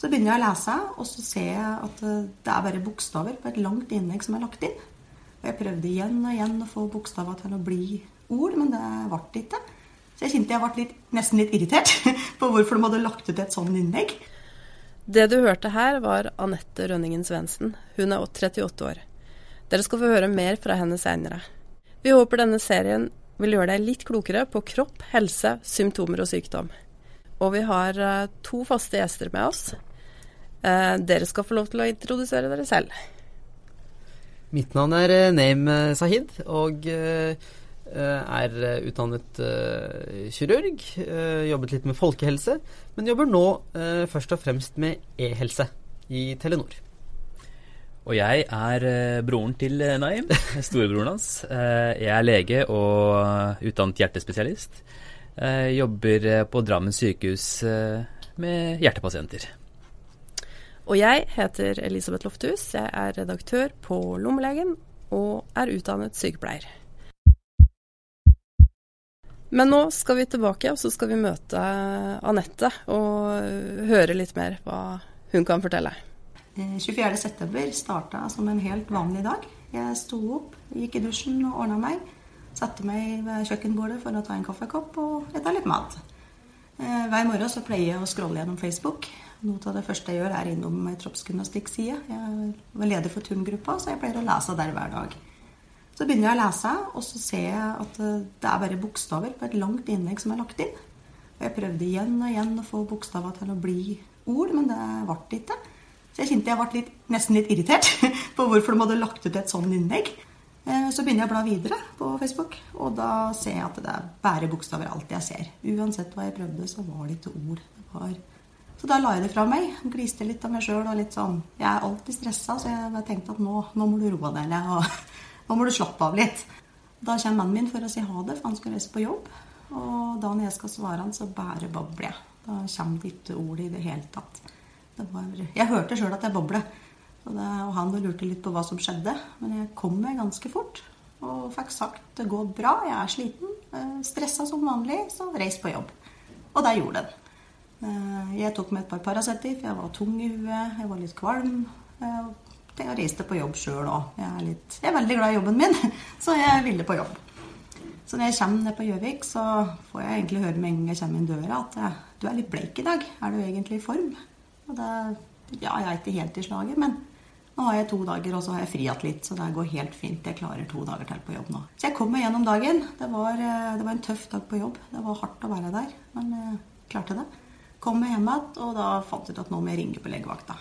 Så begynner jeg å lese, og så ser jeg at eh, det er bare bokstaver på et langt innlegg som er lagt inn. Og jeg prøvde igjen og igjen å få bokstaver til å bli ord, men det ble ikke. Så jeg kjente jeg ble litt, nesten litt irritert på hvorfor de hadde lagt ut et sånt innlegg. Det du hørte her, var Anette Rønningen Svendsen. Hun er 38 år. Dere skal få høre mer fra henne seinere. Vi håper denne serien vil gjøre deg litt klokere på kropp, helse, symptomer og sykdom. Og vi har uh, to faste gjester med oss. Uh, dere skal få lov til å introdusere dere selv. Mitt navn er uh, Naim Sahid, og er utdannet kirurg. jobbet litt med folkehelse, men jobber nå først og fremst med e-helse i Telenor. Og jeg er broren til Naim, storebroren hans. Jeg er lege og utdannet hjertespesialist. jobber på Drammen sykehus med hjertepasienter. Og jeg heter Elisabeth Lofthus. Jeg er redaktør på Lommelegen og er utdannet sykepleier. Men nå skal vi tilbake, og så skal vi møte Anette og høre litt mer hva hun kan fortelle. 24.9. Eh, starta som en helt vanlig dag. Jeg sto opp, gikk i dusjen og ordna meg. Satte meg ved kjøkkenbordet for å ta en kaffekopp og ete litt mat. Eh, hver morgen så pleier jeg å scrolle gjennom Facebook. Noe av det første jeg gjør, er innom ei troppsgymnastikkside. Jeg var leder for turngruppa, så jeg pleier å lese der hver dag. Så begynner jeg å lese, og så ser jeg at eh, det er bare bokstaver på et langt innlegg som er lagt inn. Og jeg prøvde igjen og igjen å få bokstaver til å bli ord, men det ble ikke. Så jeg kjente jeg ble litt, nesten litt irritert på hvorfor de hadde lagt ut et sånt innlegg. Eh, så begynner jeg å bla videre på Facebook, og da ser jeg at det er bare bokstaver alt jeg ser. Uansett hva jeg prøvde, så var det ikke ord. Det var... Så da la jeg det fra meg. Gliste litt av meg sjøl og litt sånn Jeg er alltid stressa, så jeg tenkte at nå, nå må du roe deg ned. Og nå må du slappe av litt. Da kommer mannen min for å si ha det, for han skal reise på jobb. Og da når jeg skal svare han, så bare babler jeg. Da kommer det ikke ord i det hele tatt. Var, jeg hørte sjøl at jeg bobla. Og, og han lurte litt på hva som skjedde. Men jeg kom meg ganske fort og fikk sagt det går bra, jeg er sliten. Eh, Stressa som vanlig, så reis på jobb. Og der gjorde den. Eh, jeg tok med et par Paracet, for jeg var tung i huet, jeg var litt kvalm. Eh, jeg reiste på jobb sjøl òg. Jeg, jeg, er veldig glad i jobben min, så jeg ville på jobb. Så når jeg kommer ned på Gjøvik, så får jeg egentlig høre med en gang jeg kommer inn døra, at du er litt bleik i dag. Er du egentlig i form? Og det, ja, jeg er ikke helt i slaget, men nå har jeg to dager, og så har jeg frihatt litt. Så det går helt fint. Jeg klarer to dager til på jobb nå. Så jeg kom meg gjennom dagen. Det var, eh, det var, en tøff dag på jobb. Det var hardt å være der, men jeg klarte det. Kom meg hjem igjen, og da fant jeg ut at nå må jeg ringe på legevakta.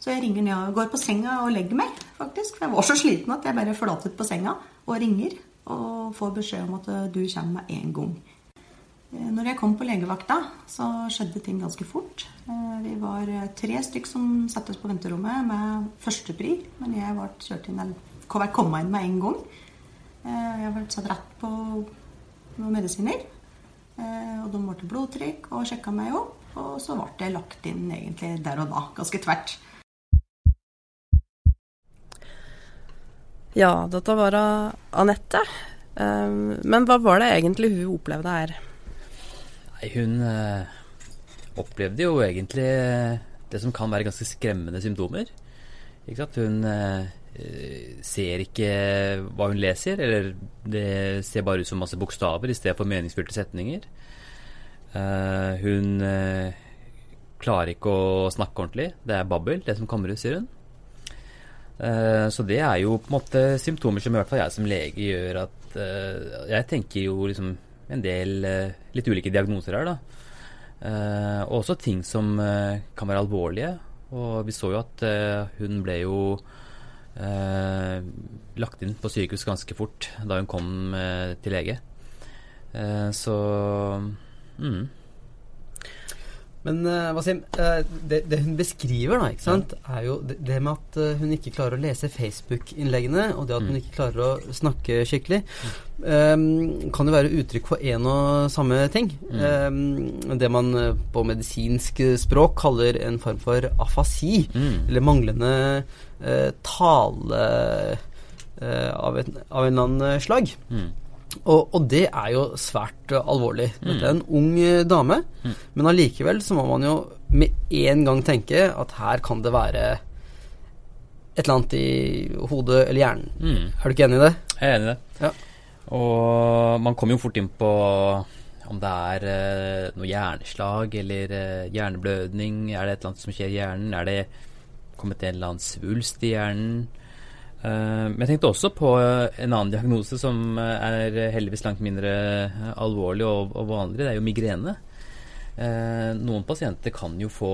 Så jeg ringer ned og går på senga og legger meg, faktisk. For jeg var så sliten at jeg bare flatet på senga og ringer. Og får beskjed om at du kommer med en gang. Eh, når jeg kom på legevakta, så skjedde ting ganske fort. Eh, vi var eh, tre stykk som satte oss på venterommet med førstepri. Men jeg var kjørt inn, eller kom inn med en gang. Jeg ble satt rett på noen medisiner. Og de målte blodtrykk og sjekka meg opp. Og så ble jeg lagt inn egentlig der og da, ganske tvert. Ja, dette var Anette. Men hva var det egentlig hun opplevde her? Nei, hun øh, opplevde jo egentlig eh, det som kan være ganske skremmende symptomer. Ikke sant? Hun øh, ser ikke hva hun leser, eller det ser bare ut som masse bokstaver i stedet for meningsfylte setninger. Hun klarer ikke å snakke ordentlig. Det er babbel, det som kommer ut, sier hun. Så det er jo på en måte symptomer som i hvert fall jeg som lege gjør at Jeg tenker jo liksom en del eh, litt ulike diagnoser her. da. Eh, og også ting som eh, kan være alvorlige. Og vi så jo at hun ble jo lagt inn på sykehus ganske fort da hun kom til lege. så mm. Men uh, Wasim, uh, det, det, hun beskriver, da, ikke sant, ja. er jo det, det, med at uh, hun ikke klarer å lese Facebook-innleggene, og det at mm. hun ikke klarer å snakke skikkelig, um, kan jo være uttrykk for én og samme ting. Mm. Um, det man på medisinsk språk kaller en form for afasi, mm. eller manglende tale av, et, av en eller annen slag. Mm. Og, og, det er jo svært uh, alvorlig. Dette er en ung uh, dame, mm. men allikevel så må man jo med en gang tenke at her kan det være et eller annet i hodet eller hjernen. Mm. Er du ikke enig i det? Jeg er enig i det. Ja. Og man kommer jo fort inn på om det er eh, noe hjerneslag eller eh, hjerneblødning. Er det et eller annet som skjer i hjernen? Er det kommet en eller annen svulst i hjernen? Eh, men jeg tenkte også på eh, en annen diagnose som eh, er heldigvis langt mindre alvorlig og, og vanlig. Det er jo migrene. Noen pasienter kan jo få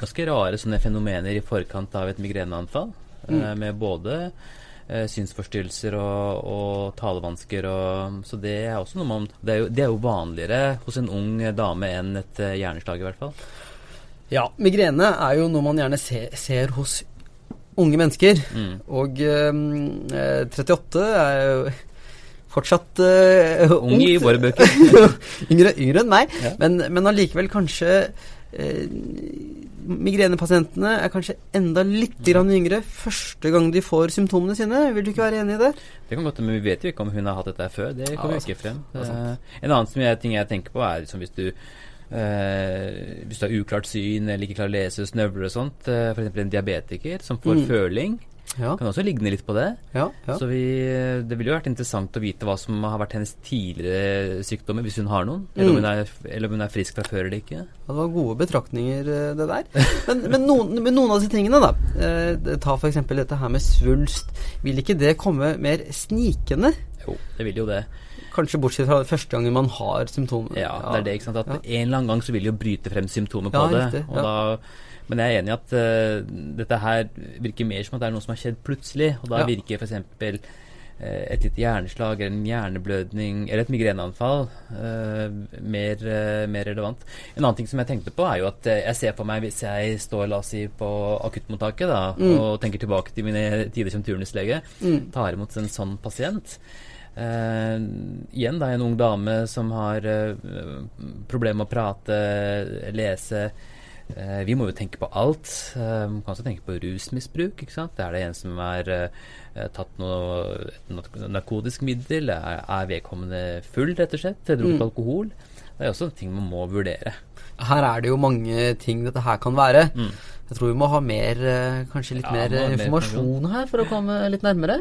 ganske rare sånne fenomener i forkant av et migreneanfall. Mm. med både synsforstyrrelser og, og talevansker. Og, så det er også noe man det er, jo, det er jo vanligere hos en ung dame enn et hjerneslag, i hvert fall. Ja. Migrene er jo noe man gjerne ser, ser hos unge mennesker. Mm. Og eh, 38 er jo fortsatt eh, Ung i våre bøker. yngre, yngre enn meg, Ja. men, men allikevel kanskje eh, Migrenepasientene er kanskje enda litt grann yngre første gang de får symptomene sine. Vil du ikke være enig i det? Det kan godt men vi vet jo ikke om hun har hatt dette før. Det kommer Ja, jo ikke frem. Eh, en annen ting jeg tenker på, er liksom hvis du eh, Hvis du har uklart syn eller ikke klarer å lese snøvler og sånt, eh, f.eks. en diabetiker som får Mm. føling, Ja. kan også ligne litt på det. ja, ja. Så vi, det ville jo vært interessant å vite hva som har vært hennes tidligere sykdommer, hvis hun har noen. Eller, om, Mm. hun er, eller om hun er frisk fra før eller ikke. Det var gode betraktninger, eh, det der. Men, men, noen, men noen av disse tingene, da. Eh, ta f.eks. dette her med svulst. Vil ikke det komme mer snikende? Jo, det vil jo det. Kanskje bortsett fra første gangen man har symptomer. Ja, det er det, ikke sant. At Ja. en eller annen gang så vil det jo bryte frem symptomer på Ja, det. Og ja. da, men jeg er enig i at uh, dette her virker mer som at det er noe som har skjedd plutselig. Og da virker f.eks. Uh, et lite hjerneslag eller en hjerneblødning eller et migreneanfall uh, mer, eh, mer relevant. En annen ting som jeg tenkte på, er jo at eh, jeg ser for meg hvis jeg står la oss si, på akuttmottaket da, Mm. og tenker tilbake til mine tider som turnuslege, Mm. tar imot en sånn pasient. Eh, igjen da en ung dame som har uh, problemer med å prate, lese. Eh, vi må jo tenke på alt. Eh, man kan også tenke på rusmisbruk. ikke sant? Er det en som har eh, tatt noe et narkotisk middel? Er, er vedkommende full, rett og slett? Drukket Mm. alkohol? Det er også ting man må vurdere. Her er det jo mange ting dette her kan være. Mm. Jeg tror vi må ha mer, eh, kanskje litt Ja, mer informasjon eh, mer informasjon her for å komme litt nærmere.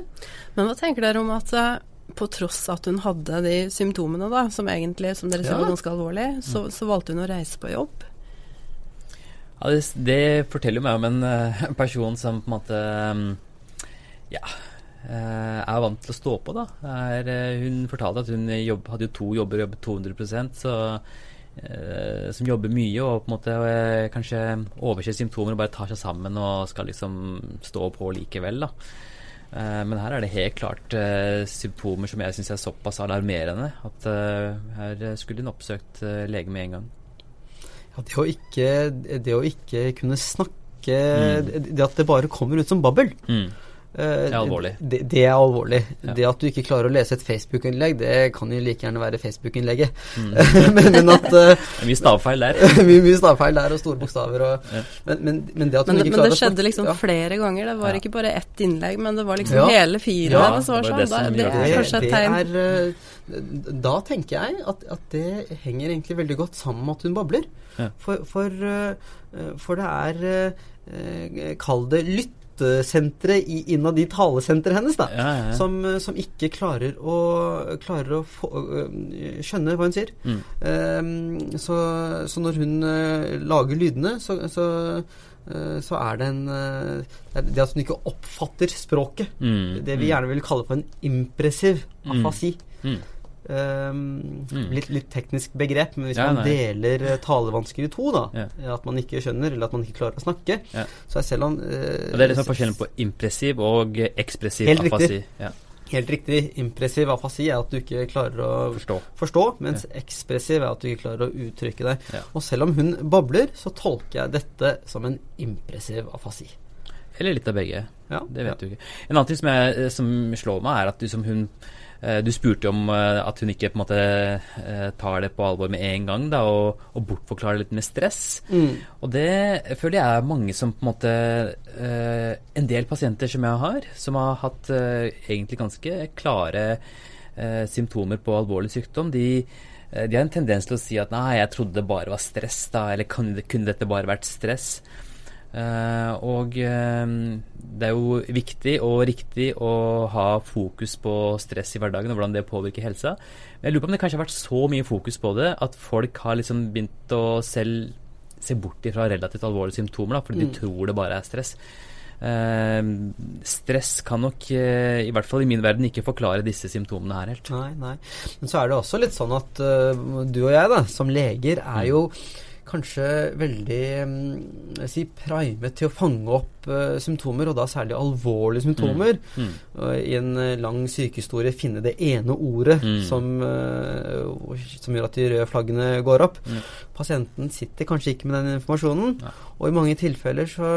Men hva tenker dere om at eh, på tross at hun hadde de symptomene, da, som egentlig, som dere ja. Ja. var ganske alvorlig, så, så valgte hun å reise på jobb? Ja, det, det forteller meg om en eh, person som på en måte mm, Ja. eh, er vant til å stå på, da. Er, eh, hun fortalte at hun jobb, hadde jo to jobber jobbet 200% så Som jobber mye og på en måte kanskje overser symptomer og bare tar seg sammen og skal liksom stå på likevel, da. Eh, men her er det helt klart eh, symptomer som jeg syns er såpass alarmerende at eh, her skulle hun oppsøkt lege med en gang. Ja, det, å ikke, det å ikke kunne snakke Mm. det at det bare kommer ut som babbel Mm. Eh, Det er alvorlig. Det, det er alvorlig. Ja. Det at du ikke klarer å lese et Facebook-innlegg, det kan jo like gjerne være Facebook-innlegget. Mm. men, men at eh, mye stavfeil der. mye, mye stavfeil der og store bokstaver og Ja. men, men, men det at Men, hun ikke men det skjedde liksom ja. flere ganger. Det var Ja. ikke bare ett innlegg, men det var liksom Ja. hele fire Ja, det, var det sånn. var det Da, som det er kanskje et det tegn. er, eh, da tenker jeg at, at det henger egentlig veldig godt sammen med at hun babler. Ja. For, for, for det er Kall det lyttesenteret i- innad i talesenteret hennes, da. Ja, ja. Som, eh, som ikke klarer å, klarer å få, øh, skjønne hva hun sier. Mm. Um, så, så når hun øh, lager lydene, så, så, så er det en det at hun ikke oppfatter språket. Mm, Det vi mm. gjerne vil kalle for en impressiv Mm. afasi. Mm. Ehm, Mm. litt, litt teknisk begrep, men hvis Ja, man nei. deler eh, talevansker i to, da, Ja. at man ikke skjønner, eller at man ikke klarer å snakke, Ja. så er selv om uh, Og det er liksom forskjellen på impressiv og ekspressiv Helt riktig. afasi. Ja, Helt riktig. Impressiv afasi er at du ikke klarer å forstå. forstå, mens ekspressiv er at du ikke klarer å uttrykke deg. Og selv om hun babler, så tolker jeg dette som en impressiv afasi. Eller litt av begge. Ja, Det vet du ikke. En annen ting som, jeg, som slår meg, er at du, som hun eh, du spurte om eh, at hun ikke på en måte eh, tar det på alvor med en gang, da, og, og bortforklarer litt med stress. Mm. Og det føler jeg er mange som på en måte eh, En del pasienter som jeg har, som har hatt eh, egentlig ganske klare eh, symptomer på alvorlig sykdom, de eh, de har en tendens til å si at nei, jeg trodde det bare var stress, da, eller kunne dette bare vært stress? Uh, og uh, det er jo viktig og riktig å ha fokus på stress i hverdagen og hvordan det påvirker helsa. Men jeg lurer på om det kanskje har vært så mye fokus på det at folk har liksom begynt å selv se bort ifra relativt alvorlige symptomer, da, fordi mm. de tror det bare er stress. Uh, stress kan nok, i hvert fall i min verden, ikke forklare disse symptomene her helt. Nei, nei. Men så er det også litt sånn at du og jeg, da, som leger, er mm. Kanskje veldig um, si, primet til å fange opp uh, symptomer, og da særlig alvorlige symptomer. Mm. Mm. Uh, I en uh, lang sykehistorie finne det ene ordet mm. som, som, gjør at de røde flaggene går opp. Mm. Pasienten sitter kanskje ikke med den informasjonen, ja. og i mange tilfeller så,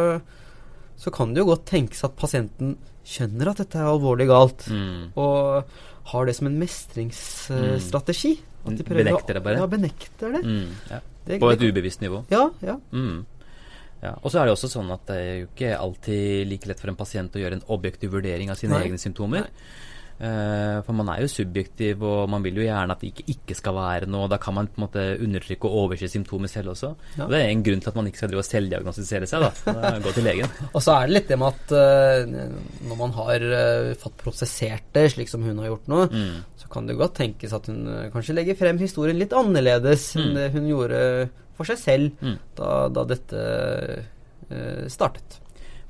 så, kan det jo godt tenkes at pasienten skjønner at dette er alvorlig galt, mm. og har det som en mestringsstrategi. At de benekter det bare? Ja, benekter det. Ja. Det, på et ubevisst nivå. Ja, ja. Mm. ja. Og så er det også sånn at det er jo ikke alltid like lett for en pasient å gjøre en objektiv vurdering av sine Nei. egne symptomer. Uh, for man er jo subjektiv, og man vil jo gjerne at det ikke, ikke skal være noe. Da kan man på en måte undertrykke og overse symptomer selv også. Ja. Og Det er en grunn til at man ikke skal drive og selvdiagnostisere seg. da, Gå til legen. og så er det litt det med at uh, når man har uh, fått prosessert det, slik som hun har gjort nå, mm kan det godt tenkes at hun eh, kanskje legger frem historien litt annerledes mm. enn det hun gjorde for seg selv mm. da, da, dette uh, startet.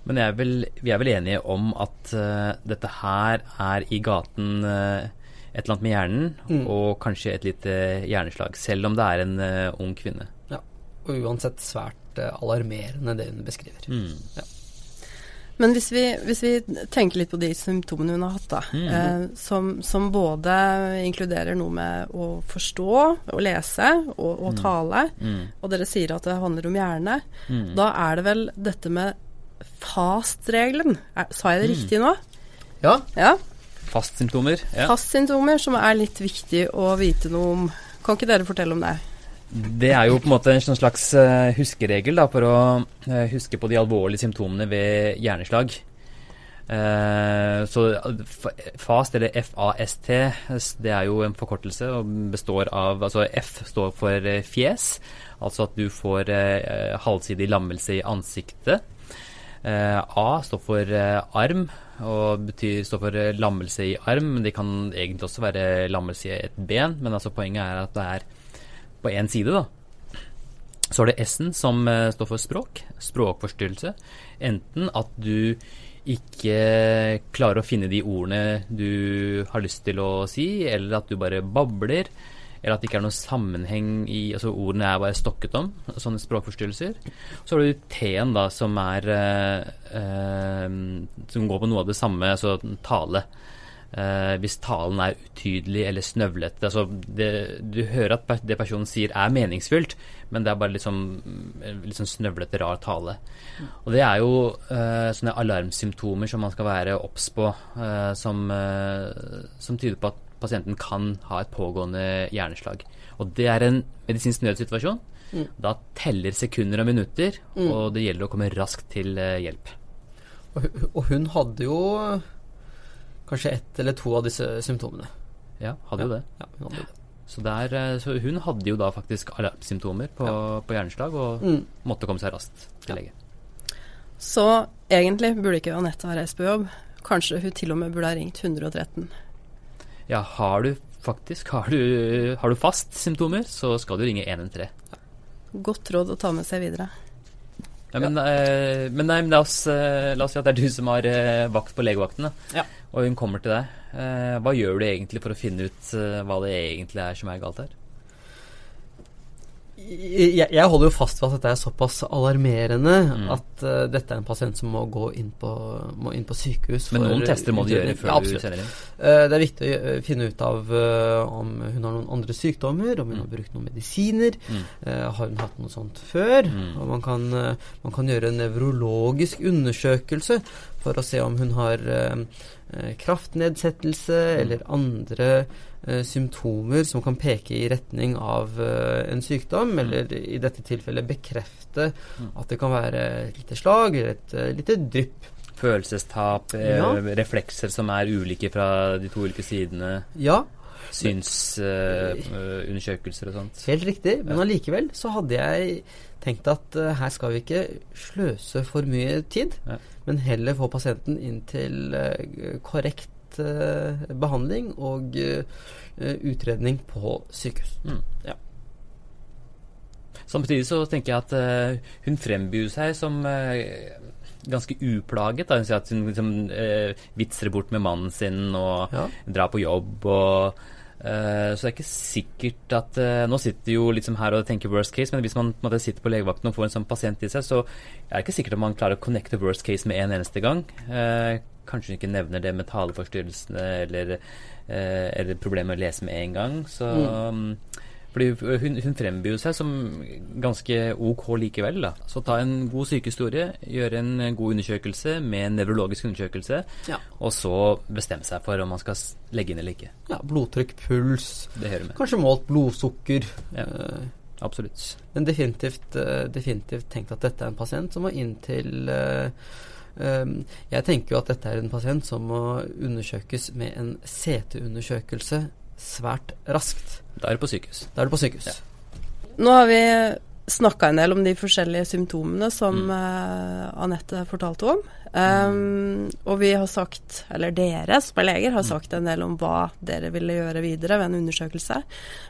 Men er vel, vi er vel enige om at uh, dette her er i gaten uh, et eller annet med hjernen, mm. og kanskje et lite hjerneslag, selv om det er en ung kvinne. Ja, og uansett svært alarmerende det hun beskriver. Mm. Ja. Men hvis vi, hvis vi, tenker litt på de symptomene hun har hatt, da, mm. eh, som, som, både inkluderer noe med å forstå, å lese og, og mm. tale, mm. og dere sier at det handler om hjerne, mm. da er det vel dette med FAST-regelen. Sa jeg det mm. riktig nå? Ja. ja. FAST-symptomer. Ja. FAST-symptomer som er litt viktig å vite noe om. Kan ikke dere fortelle om det? Det er jo på en måte en sånn slags uh, huskeregel da, for å uh, huske på de alvorlige symptomene ved hjerneslag. Uh, så FAST, eller FAST, det er jo en forkortelse og består av Altså F står for fjes, altså at du får halvsidig lammelse i ansiktet. A står for arm, og betyr, står for lammelse i arm. Det kan egentlig også være lammelse i et ben, men altså poenget er at det er på én side, da. Så er det S-en som uh, står for språk. Språkforstyrrelse. Enten at du ikke klarer å finne de ordene du har lyst til å si, eller at du bare babler. Eller at det ikke er noen sammenheng i Altså ordene er bare stokket om. Sånne språkforstyrrelser. Så har du T-en, da, som er eh, uh, Som går på noe av det samme, altså tale. Uh, hvis talen er utydelig eller snøvlete. Altså du hører at det personen sier er meningsfylt, men det er bare liksom, litt sånn snøvlete, rar tale. Mm. Og det er jo uh, sånne alarmsymptomer som man skal være obs på, uh, som, som, tyder på at pasienten kan ha et pågående hjerneslag. Og det er en medisinsk nødsituasjon. Mm. Da teller sekunder og minutter, mm. og det gjelder å komme raskt til hjelp. Og, og hun hadde jo kanskje ett eller to av disse symptomene. Ja, hadde jo det. Ja, hun hadde det. Så, der, eh, så, hun hadde jo da faktisk alarmsymptomer på, ja. på hjerneslag og mm. måtte komme seg raskt til lege. Så egentlig burde ikke Anette ha reist på jobb. Kanskje hun til og med burde ha ringt 113. Ja, har du faktisk har du, har du fast symptomer, så skal du ringe 113. Godt råd å ta med seg videre. Ja, men, ja. Eh, men, nei, men la, oss, eh, la, oss, si at det er du som har eh, vakt på legevakten, ja. og hun kommer til deg. Hva gjør du egentlig for å finne ut hva det egentlig er som er galt her? Jeg, jeg, holder jo fast ved at dette er såpass alarmerende mm. at uh, dette er en pasient som må gå inn på, må inn på sykehus. Men noen tester må du gjøre før ja, du sender inn? Uh, det er viktig å uh, finne ut av om hun har noen andre sykdommer, om hun mm. har brukt noen medisiner. Mm. har hun hatt noe sånt før? Mm. Og man kan, man kan, gjøre en nevrologisk undersøkelse for å se om hun har kraftnedsettelse mm. eller andre eh, symptomer som kan peke i retning av eh, en sykdom, mm. eller i dette tilfellet bekrefte mm. at det kan være et lite slag eller et uh, lite drypp. Følelsestap, eh, ja. reflekser som er ulike fra de to ulike sidene. Ja. synsundersøkelser uh, og sånt. Helt riktig, men allikevel så hadde jeg tenkt at uh, her skal vi ikke sløse for mye tid, ja. men heller få pasienten inn til uh, korrekt behandling og utredning på sykehus. Mm. Ja. Samtidig så tenker jeg at uh, hun frembyr seg som uh, ganske uplaget. Da. Hun sier at hun liksom, uh, vitser bort med mannen sin og ja. drar på jobb. og så det er ikke sikkert at Nå sitter jo liksom her og tenker worst case, men hvis man måte, sitter på legevakten og får en sånn pasient i seg, så er det ikke sikkert at man klarer å connecte worst case med en eneste gang. Kanskje hun ikke nevner det med taleforstyrrelsene eller, eller problemer med å lese med en gang. Så mm. um, fordi hun, hun frembyr seg som ganske ok likevel. da. Så ta en god sykehistorie, gjøre en god undersøkelse med en nevrologisk undersøkelse, ja. og så bestemme seg for om man skal legge inn eller ikke. Ja, Blodtrykk, puls, kanskje målt blodsukker. Ja, absolutt. Men definitivt, uh, definitivt tenkt at dette er en pasient som må inn til uh, Jeg tenker jo at dette er en pasient som må undersøkes med en CT-undersøkelse svært raskt. Da er du på sykehus. Da er du på sykehus. Ja. Nå har vi snakka en del om de forskjellige symptomene som mm. uh, Anette fortalte om. Um, og vi har sagt, eller dere som er leger, har mm. sagt en del om hva dere ville gjøre videre ved en undersøkelse.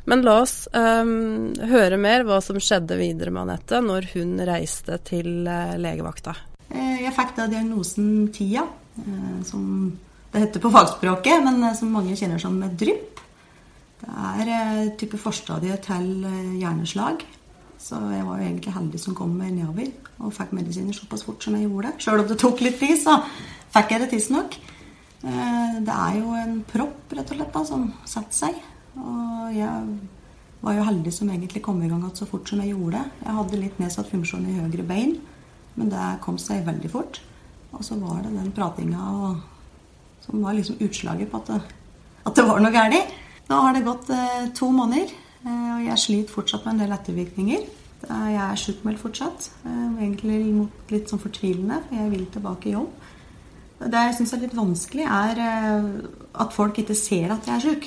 Men la oss um, høre mer hva som skjedde videre med Anette når hun reiste til uh, legevakta. Eh, jeg fikk da diagnosen TIA, uh, som det heter på fagspråket, men som mange kjenner som drypp. Det er eh, type forstadie til eh, hjerneslag. Så jeg var jo egentlig heldig som kom nedover og fikk medisiner såpass fort som jeg gjorde. Sjøl om det tok litt tid, så fikk jeg det tidsnok. Eh, det er jo en propp rett og slett da, som setter seg. Og jeg var jo heldig som egentlig kom i gang så fort som jeg gjorde. Jeg hadde litt nedsatt funksjon i høyre bein, men det kom seg veldig fort. Og så var det den pratinga som var liksom utslaget på at det, at det var noe galt. Nå har det gått eh, to måneder, eh, og jeg sliter fortsatt med en del ettervirkninger. Jeg er sjukmeldt fortsatt. Eh, egentlig litt sånn fortvilende, for jeg vil tilbake i jobb. Det jeg syns er litt vanskelig, er at folk ikke ser at jeg er sjuk.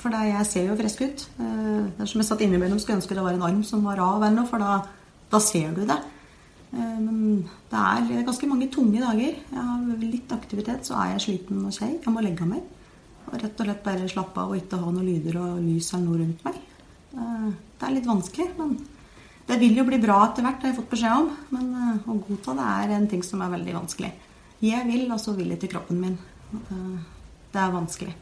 For jeg ser jo frisk ut. Det er som jeg satt innimellom skulle ønske det var en arm som var av, eller noe, for da, da ser du det. Men det er ganske mange tunge dager. Jeg har litt aktivitet, så er jeg sliten og kjei. Jeg må legge meg. Og rett og slett bare slappe av og ikke ha noen lyder og lys eller noe rundt meg. Eh, det er litt vanskelig, men det vil jo bli bra etter hvert, har jeg fått beskjed om. Men eh, å godta det er en ting som er veldig vanskelig. Jeg vil, og så vil jeg til kroppen min. Eh, det er vanskelig.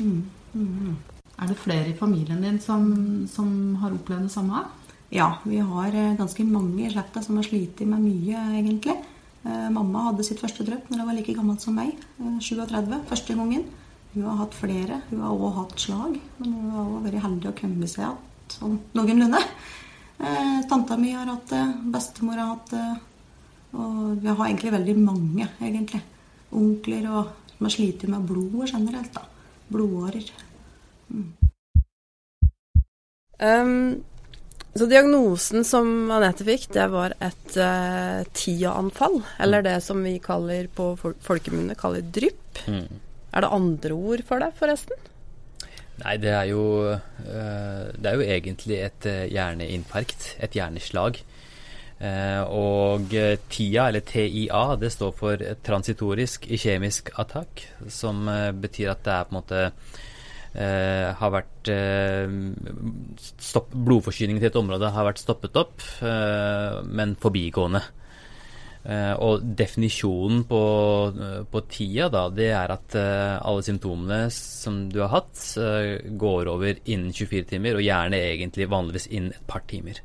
Mm. Mm. Er det flere i familien din som, som har opplevd det samme? Ja, vi har ganske mange i slekta som har slitt med mye, egentlig. Mamma hadde sitt første drøp når hun var like gammel som meg. 37 første gangen. Hun har hatt flere. Hun har òg hatt slag. Men hun har òg vært heldig å komme seg igjen sånn noenlunde. Eh, tanta mi har hatt det. Bestemor har hatt det. Og vi har egentlig veldig mange, egentlig. Onkler og som har slitt med blodet generelt. da. Blodårer. Mm. Um, så diagnosen som Anette fikk, det var et uh, TIA-anfall. Eller det som vi kaller på folkemunne kaller drypp. Mm. Er det andre ord for det, forresten? Nei, det er jo, uh, det er jo egentlig et uh, hjerneinfarkt. Et hjerneslag. Og TIA, eller TIA, det står for transitorisk kjemisk attakk, som betyr at det er på en måte har vært stopp, Blodforsyningen til et område har vært stoppet opp, men forbigående. Uh, og definisjonen på, uh, på, tida, da, det er at uh, alle symptomene som du har hatt, går over innen 24 timer, og gjerne egentlig vanligvis innen et par timer.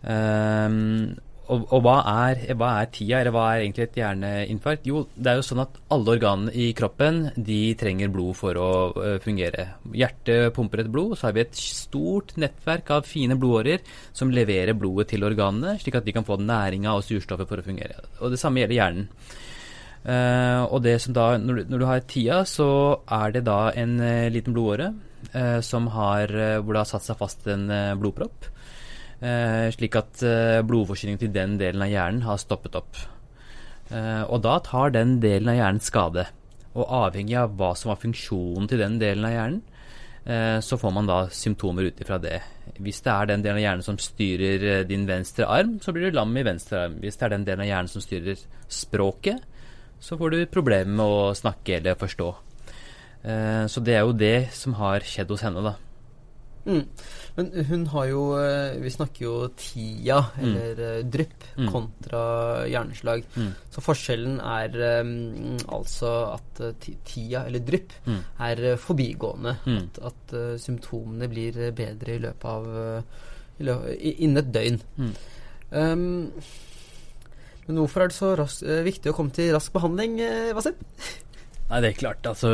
Um, og, og hva, er, hva, er, tida, eller hva er egentlig et hjerneinfarkt? Jo, det er jo sånn at alle organene i kroppen de trenger blod for å uh, fungere. Hjertet pumper et blod, så har vi et stort nettverk av fine blodårer som leverer blodet til organene, slik at de kan få næringa og surstoffet for å fungere. Og Det samme gjelder hjernen. Uh, og det som da, når, når, du har tida, så er det da en uh, liten blodåre som har, hvor det har satt seg fast en blodpropp. Eh, slik at eh, blodforsyningen til den delen av hjernen har stoppet opp. Eh, og da tar den delen av hjernen skade. Og avhengig av hva som var funksjonen til den delen av hjernen, så får man da symptomer ut ifra det. Hvis det er den delen av hjernen som styrer din venstre arm, så blir du lam i venstre arm. Hvis det er den delen av hjernen som styrer språket, så får du problemer med å snakke eller forstå. Så det er jo det som har skjedd hos henne, da. Mm. Men hun har jo eh, Vi snakker jo TIA, Mm. eller mm. drypp, kontra hjerneslag. Mm. Så forskjellen er um, altså at tida, TIA, eller drypp, Mm. er eh, forbigående. Mm. At, at uh, symptomene blir eh, bedre i løpet av eh, Innen et døgn. Um, men hvorfor er det så ras eh, viktig å komme til rask behandling, Wasim? Nei, det er klart, altså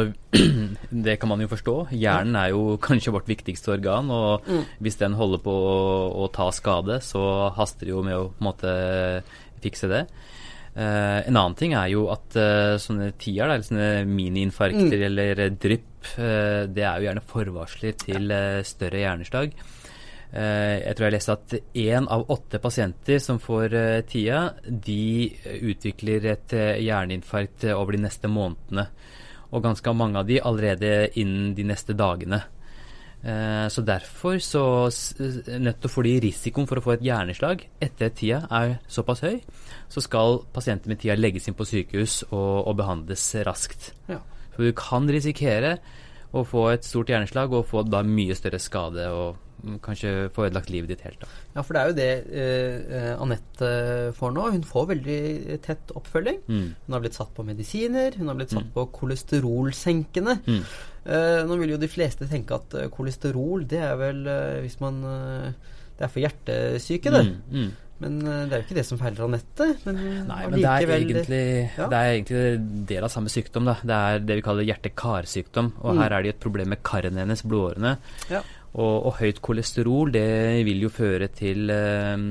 Det kan man jo forstå. Hjernen er jo kanskje vårt viktigste organ, og Mm. hvis den holder på å, å ta skade, så haster det jo med å på en måte fikse det. Uh, en annen ting er jo at uh, sånne tier, eller sånne miniinfarkter Mm. eller drypp, uh, det er jo gjerne forvarsler til større hjerneslag. Eh, jeg tror jeg leste at én av åtte pasienter som får eh, TIA, de eh, utvikler et hjerneinfarkt over de neste månedene. Og ganske mange av de allerede innen de neste dagene. Så derfor, så nettopp fordi risikoen for å få et hjerneslag etter TIA er såpass høy, så skal pasienter med TIA legges inn på sykehus og, og behandles raskt. Ja. For du kan risikere å få et stort hjerneslag og få da mye større skade og kanskje få ødelagt livet ditt helt. da. Ja, for det er jo det eh, eh, Anette får nå. Hun får veldig tett oppfølging. Mm. Hun har blitt satt på medisiner, hun har blitt satt Mm. på kolesterolsenkende. Mm. Eh, nå vil jo de fleste tenke at eh, kolesterol, det er vel eh, hvis man eh, Det er for hjertesyke, det. Mm, mm. Men det er jo ikke det som feiler Anette. Men, Nei, men det er, egentlig, ja. det er egentlig del av samme sykdom. Da. Det er det vi kaller hjerte-karsykdom. Og Mm. her er det jo et problem med karene hennes, blodårene. Ja. Og, og høyt kolesterol, det vil jo føre til eh,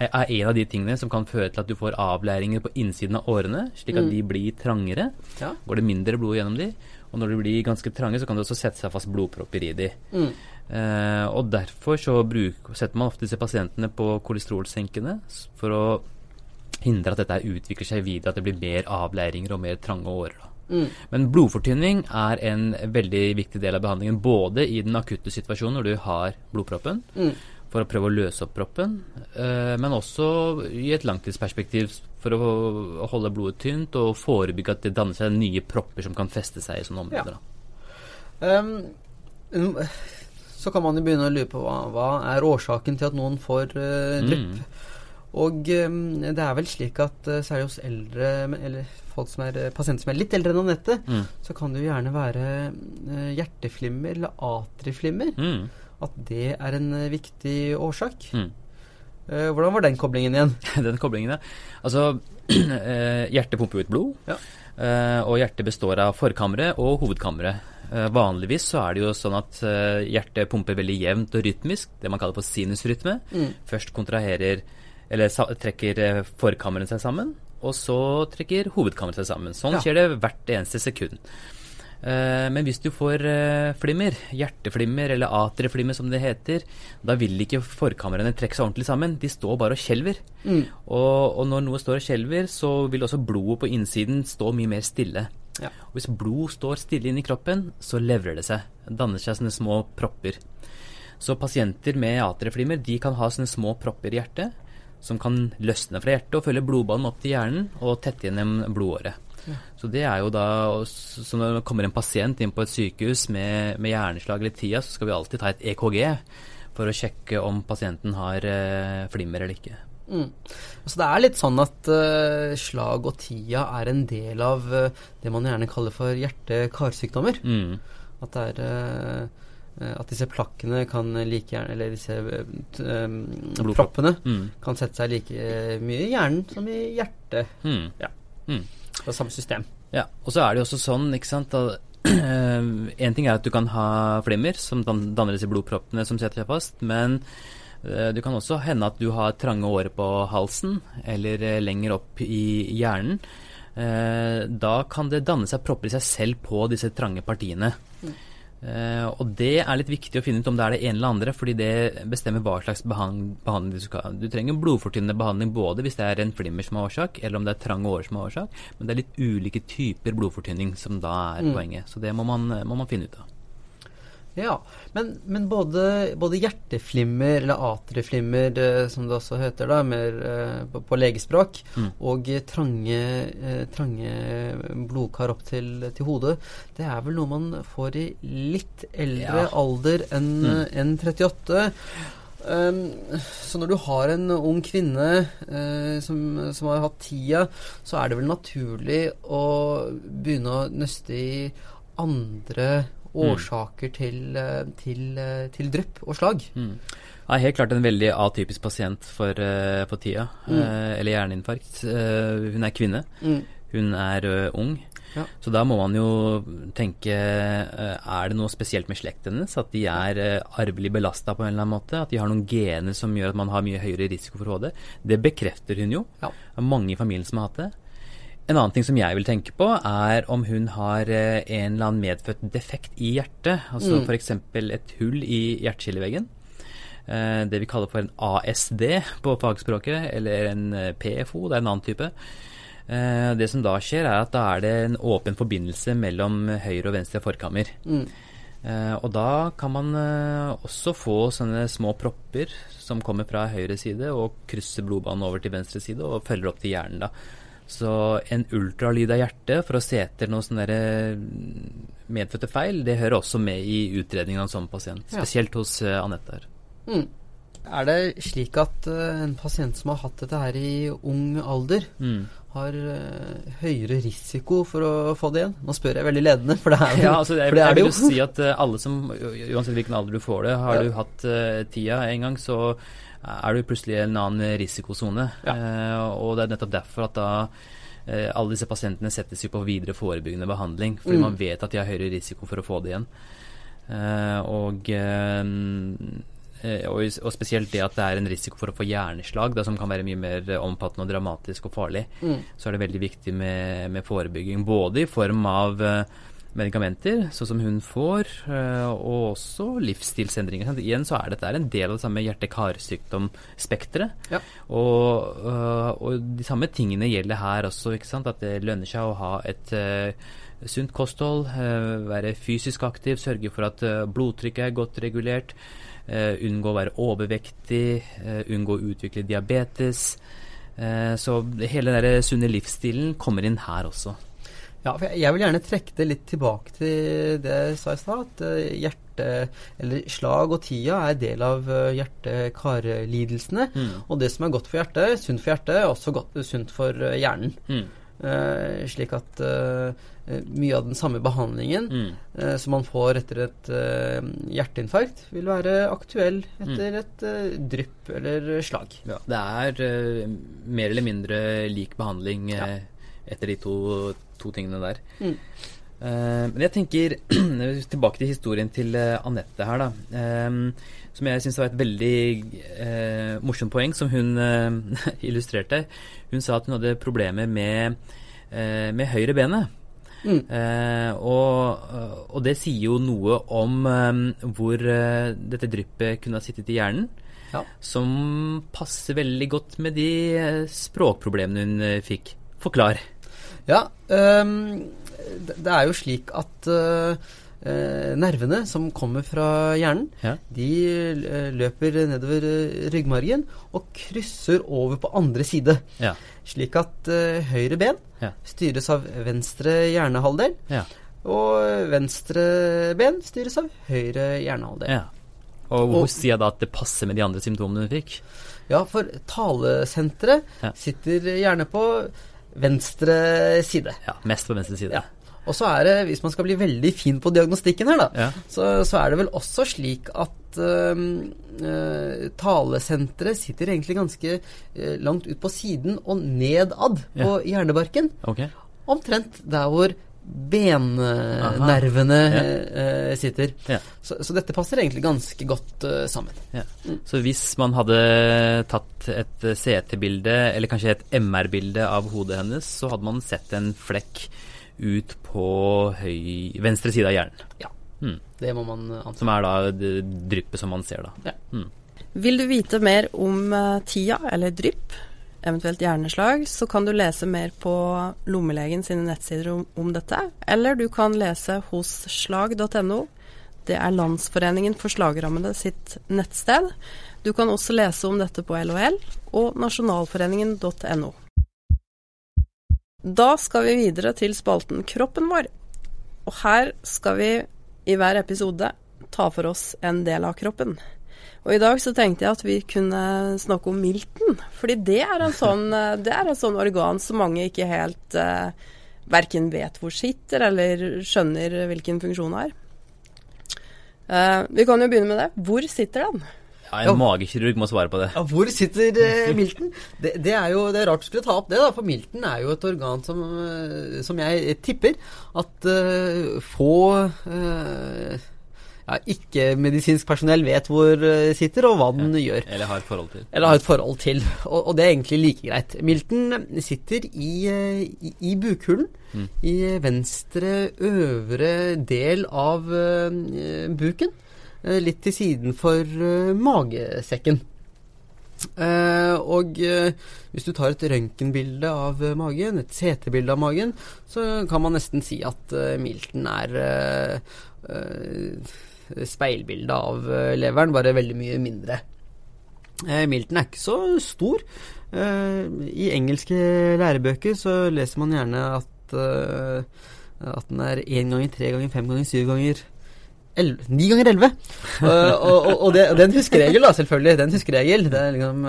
er en av de tingene som kan føre til at du får avlæringer på innsiden av årene, slik at Mm. de blir trangere. Ja. Går det mindre blod gjennom de. Og når de blir ganske trange, så kan det også sette seg fast blodpropper i de. Mm. Eh, og derfor så bruk, setter man ofte disse pasientene på kolesterolsenkende for å hindre at dette utvikler seg videre, at det blir mer avleiringer og mer trange årer. Da. Mm. Men blodfortynning er en veldig viktig del av behandlingen, både i den akutte situasjonen når du har blodproppen, Mm. for å prøve å løse opp proppen, eh, men også i et langtidsperspektiv for å, holde blodet tynt og forebygge at det danner seg nye propper som kan feste seg i sånne områder. Ja. Um, um, så kan man jo begynne å lure på hva, hva er årsaken til at noen får uh, drypp. Mm. Og um, det er vel slik at uh, særlig hos eldre, eller folk som er uh, pasienter som er litt eldre enn Anette, Mm. så kan det jo gjerne være uh, hjerteflimmer eller atriflimmer. Mm. At det er en uh, viktig årsak. Mm. Hvordan var den koblingen igjen? Den koblingen, ja. Altså, eh, hjertet pumper ut blod, Ja. eh, og hjertet består av forkammeret og hovedkammeret. Eh, vanligvis så er det jo sånn at eh, hjertet pumper veldig jevnt og rytmisk, det man kaller for sinusrytme. Mm. Først kontraherer, eller trekker forkammeren forkammeret seg sammen, og så trekker hovedkammeret seg sammen. Sånn Ja. skjer det hvert eneste sekund. Eh, men hvis du får eh, flimmer, hjerteflimmer eller atrieflimmer som det heter, da vil ikke forkamrene trekke seg ordentlig sammen. De står bare og skjelver. Mm. Og, og når noe står og skjelver, så vil også blodet på innsiden stå mye mer stille. Ja. Og hvis blod står stille inni kroppen, så levrer det seg. Det danner seg sånne små propper. Så pasienter med atrieflimmer de kan ha sånne små propper i hjertet som kan løsne fra hjertet og følge blodbanen opp til hjernen og tette gjennom blodåret. Så det er jo da Så når det kommer en pasient inn på et sykehus med, med hjerneslag eller TIA, så skal vi alltid ta et EKG for å sjekke om pasienten har eh, flimmer eller ikke. Mm. Så det er litt sånn at uh, slag og TIA er en del av uh, det man gjerne kaller for hjerte-karsykdommer. Mm. At det er eh, At disse plakkene kan like gjerne Eller disse eh, eh, Blodpropp. proppene Mm. kan sette seg like eh, mye i hjernen som i hjertet. Mm. Ja. Mm. Det er samme system. Ja, og så er det jo også sånn, ikke sant at En ting er at du kan ha flimmer som dan- danner disse blodproppene som setter seg fast, men eh, det kan også hende at du har trange årer på halsen eller eh, lenger opp i hjernen. Eh, da kan det danne seg propper i seg selv på disse trange partiene. Eh, og det er litt viktig å finne ut om det er det ene eller andre, fordi det bestemmer hva slags behand behandling du skal ha. Du trenger blodfortynnende behandling både hvis det er en flimmer som er årsak, eller om det er trange årer som er årsak, men det er litt ulike typer blodfortynning som da er Mm. poenget. Så det må man, må man finne ut av. Ja, men, men både, både, hjerteflimmer, eller atrieflimmer eh, som det også heter da, mer eh, på, på, legespråk, mm. og trange, eh, trange, blodkar opp til, til, hodet, det er vel noe man får i litt eldre ja. alder enn mm. en 38. Um, så når du har en ung kvinne uh, som, som, har hatt tida, så er det vel naturlig å begynne å nøste i andre årsaker mm. til, eh, til, eh, til, drypp og slag. Mm. Ja, helt klart en veldig atypisk pasient for, for tida, mm. eller hjerneinfarkt. Hun er kvinne. Mm. Hun er ung. Ja. Så da må man jo tenke Er det noe spesielt med slekten hennes? At de er arvelig belasta på en eller annen måte? At de har noen gener som gjør at man har mye høyere risiko for HD? Det bekrefter hun jo. Ja. Det er mange i familien som har hatt det. En annen ting som jeg vil tenke på, er om hun har eh, en eller annen medfødt defekt i hjertet. Altså mm. f.eks. et hull i hjerteskilleveggen. Eh, det vi kaller for en ASD på fagspråket, eller en eh, PFO. Det er en annen type. Det som da skjer, er at da er det en åpen forbindelse mellom høyre og venstre forkammer. Mm. og da kan man også få sånne små propper som kommer fra høyre side og krysser blodbanen over til venstre side og følger opp til hjernen. da. Så en ultralyd av hjertet for å se etter noen sånne mm, medfødte feil, det hører også med i utredningen av en sånn pasient. Spesielt hos uh, Anette her. Mm. Er det slik at uh, en pasient som har hatt dette her i ung alder, mm. har uh, høyere risiko for å få det igjen? Nå spør jeg veldig ledende, for det er, ja, altså, jeg, det, er det jo. Jeg vil jo si at alle som, uansett hvilken alder du får det, har ja. du hatt tida en gang, så er du plutselig i en annen risikosone. Ja. Eh, og det er nettopp derfor at da eh, alle disse pasientene settes jo på videre forebyggende behandling, fordi mm. man vet at de har høyere risiko for å få det igjen. Eh, og, eh, og, og, spesielt det at det er en risiko for å få hjerneslag, da, som kan være mye mer omfattende og dramatisk og farlig, mm. så er det veldig viktig med, med forebygging. Både i form av eh, medikamenter, sånn som hun får, eh, og også livsstilsendringer. Igjen så er dette en del av det samme hjerte-karsykdomspekteret. Ja. Og, eh, og, de samme tingene gjelder her også. At det lønner seg å ha et uh, sunt kosthold, uh, være fysisk aktiv, sørge for at uh, blodtrykket er godt regulert, unngå å være overvektig, unngå å utvikle diabetes. så hele den sunne livsstilen kommer inn her også. Ja, for jeg vil gjerne trekke det litt tilbake til det jeg sa i stad. At eh, hjerte, eller slag og tida er del av eh, hjerte-karlidelsene. Mm. Og det som er godt for hjertet, sunt for hjertet, er også godt, sunt for eh, hjernen. Mm. Uh, slik at uh, mye av den samme behandlingen mm. uh, som man får etter et hjerteinfarkt, vil være aktuell etter mm. et drypp eller slag. Ja, det er mer eller mindre lik behandling ja. etter de to to tingene der. Mm. Uh, men jeg tenker tilbake til historien til uh, Anette her, da. Uh, som jeg syns var et veldig morsomt poeng, som hun illustrerte. Hun sa at hun hadde problemer med, med høyre benet. Mm. Og, og, det sier jo noe om hvor dette dryppet kunne ha sittet i hjernen. Ja. Som passer veldig godt med de språkproblemene hun fikk. Forklar. Ja, um, det er jo slik at uh, uh, nervene som kommer fra hjernen, ja. de uh, løper nedover ryggmargen og krysser over på andre side. Ja. Slik at høyre ben ja. styres av venstre hjernehalvdel, og venstre ben styres av høyre hjernehalvdel. Og hvor sier jeg da at det passer med de andre symptomene du fikk? Ja, for talesenteret sitter gjerne på venstre side. Ja, mest på venstre side. Ja. Og så er det, hvis man skal bli veldig fin på diagnostikken her, da, ja. så, så, er det vel også slik at uh, talesenteret sitter egentlig ganske uh, langt ut på siden og nedad ja. på hjernebarken. Okay. Omtrent der hvor bennervene ja. sitter. Ja. Så, så, dette passer egentlig ganske godt uh, sammen. Ja. Mm. Så hvis man hadde tatt et CT-bilde, eller kanskje et MR-bilde av hodet hennes, så hadde man sett en flekk ut på høy, venstre side av hjernen. Ja, mm. det må man anta. Som er da det dryppet som man ser, da. Mm. Vil du vite mer om tida, eller drypp? Eventuelt hjerneslag, så kan du lese mer på lommelegen sine nettsider om, om dette. Eller du kan lese hos slag.no. Det er Landsforeningen for slagrammede sitt nettsted. Du kan også lese om dette på LHL og nasjonalforeningen.no. Da skal vi videre til spalten Kroppen vår. Og her skal vi i hver episode ta for oss en del av kroppen. Og i dag så tenkte jeg at vi kunne snakke om milten. Fordi det er en sånn, det er en sånn organ som mange ikke helt eh, verken vet hvor sitter, eller skjønner hvilken funksjon det har. Eh, vi kan jo begynne med det. Hvor sitter den? Ja, En magekirurg må svare på det. Ja, hvor sitter eh, milten? Det, det er jo det er rart du skulle ta opp det, da, for milten er jo et organ som, eh, som jeg tipper at uh, få eh, ja, ikke-medisinsk personell vet hvor eh, sitter, og hva den gjør. Eller har et forhold til. Eller har et forhold til. Og, og det er egentlig like greit. Milten sitter i, eh, i, i bukhulen. I venstre øvre del av uh, buken. uh, litt til siden for uh, magesekken. Uh, og uh, hvis du tar et røntgenbilde av uh, magen, et CT-bilde av magen, så kan man nesten si at milten er eh, eh, av eh, leveren, bare veldig mye mindre. Milton milten er ikke så stor. Eh, I engelske lærebøker så leser man gjerne at, eh, at den er én ganger tre ganger fem ganger syv ganger Ni ganger elleve! Eh, og, og, og, det, og det er en huskeregel, da, selvfølgelig. Det er en huskeregel. Det er liksom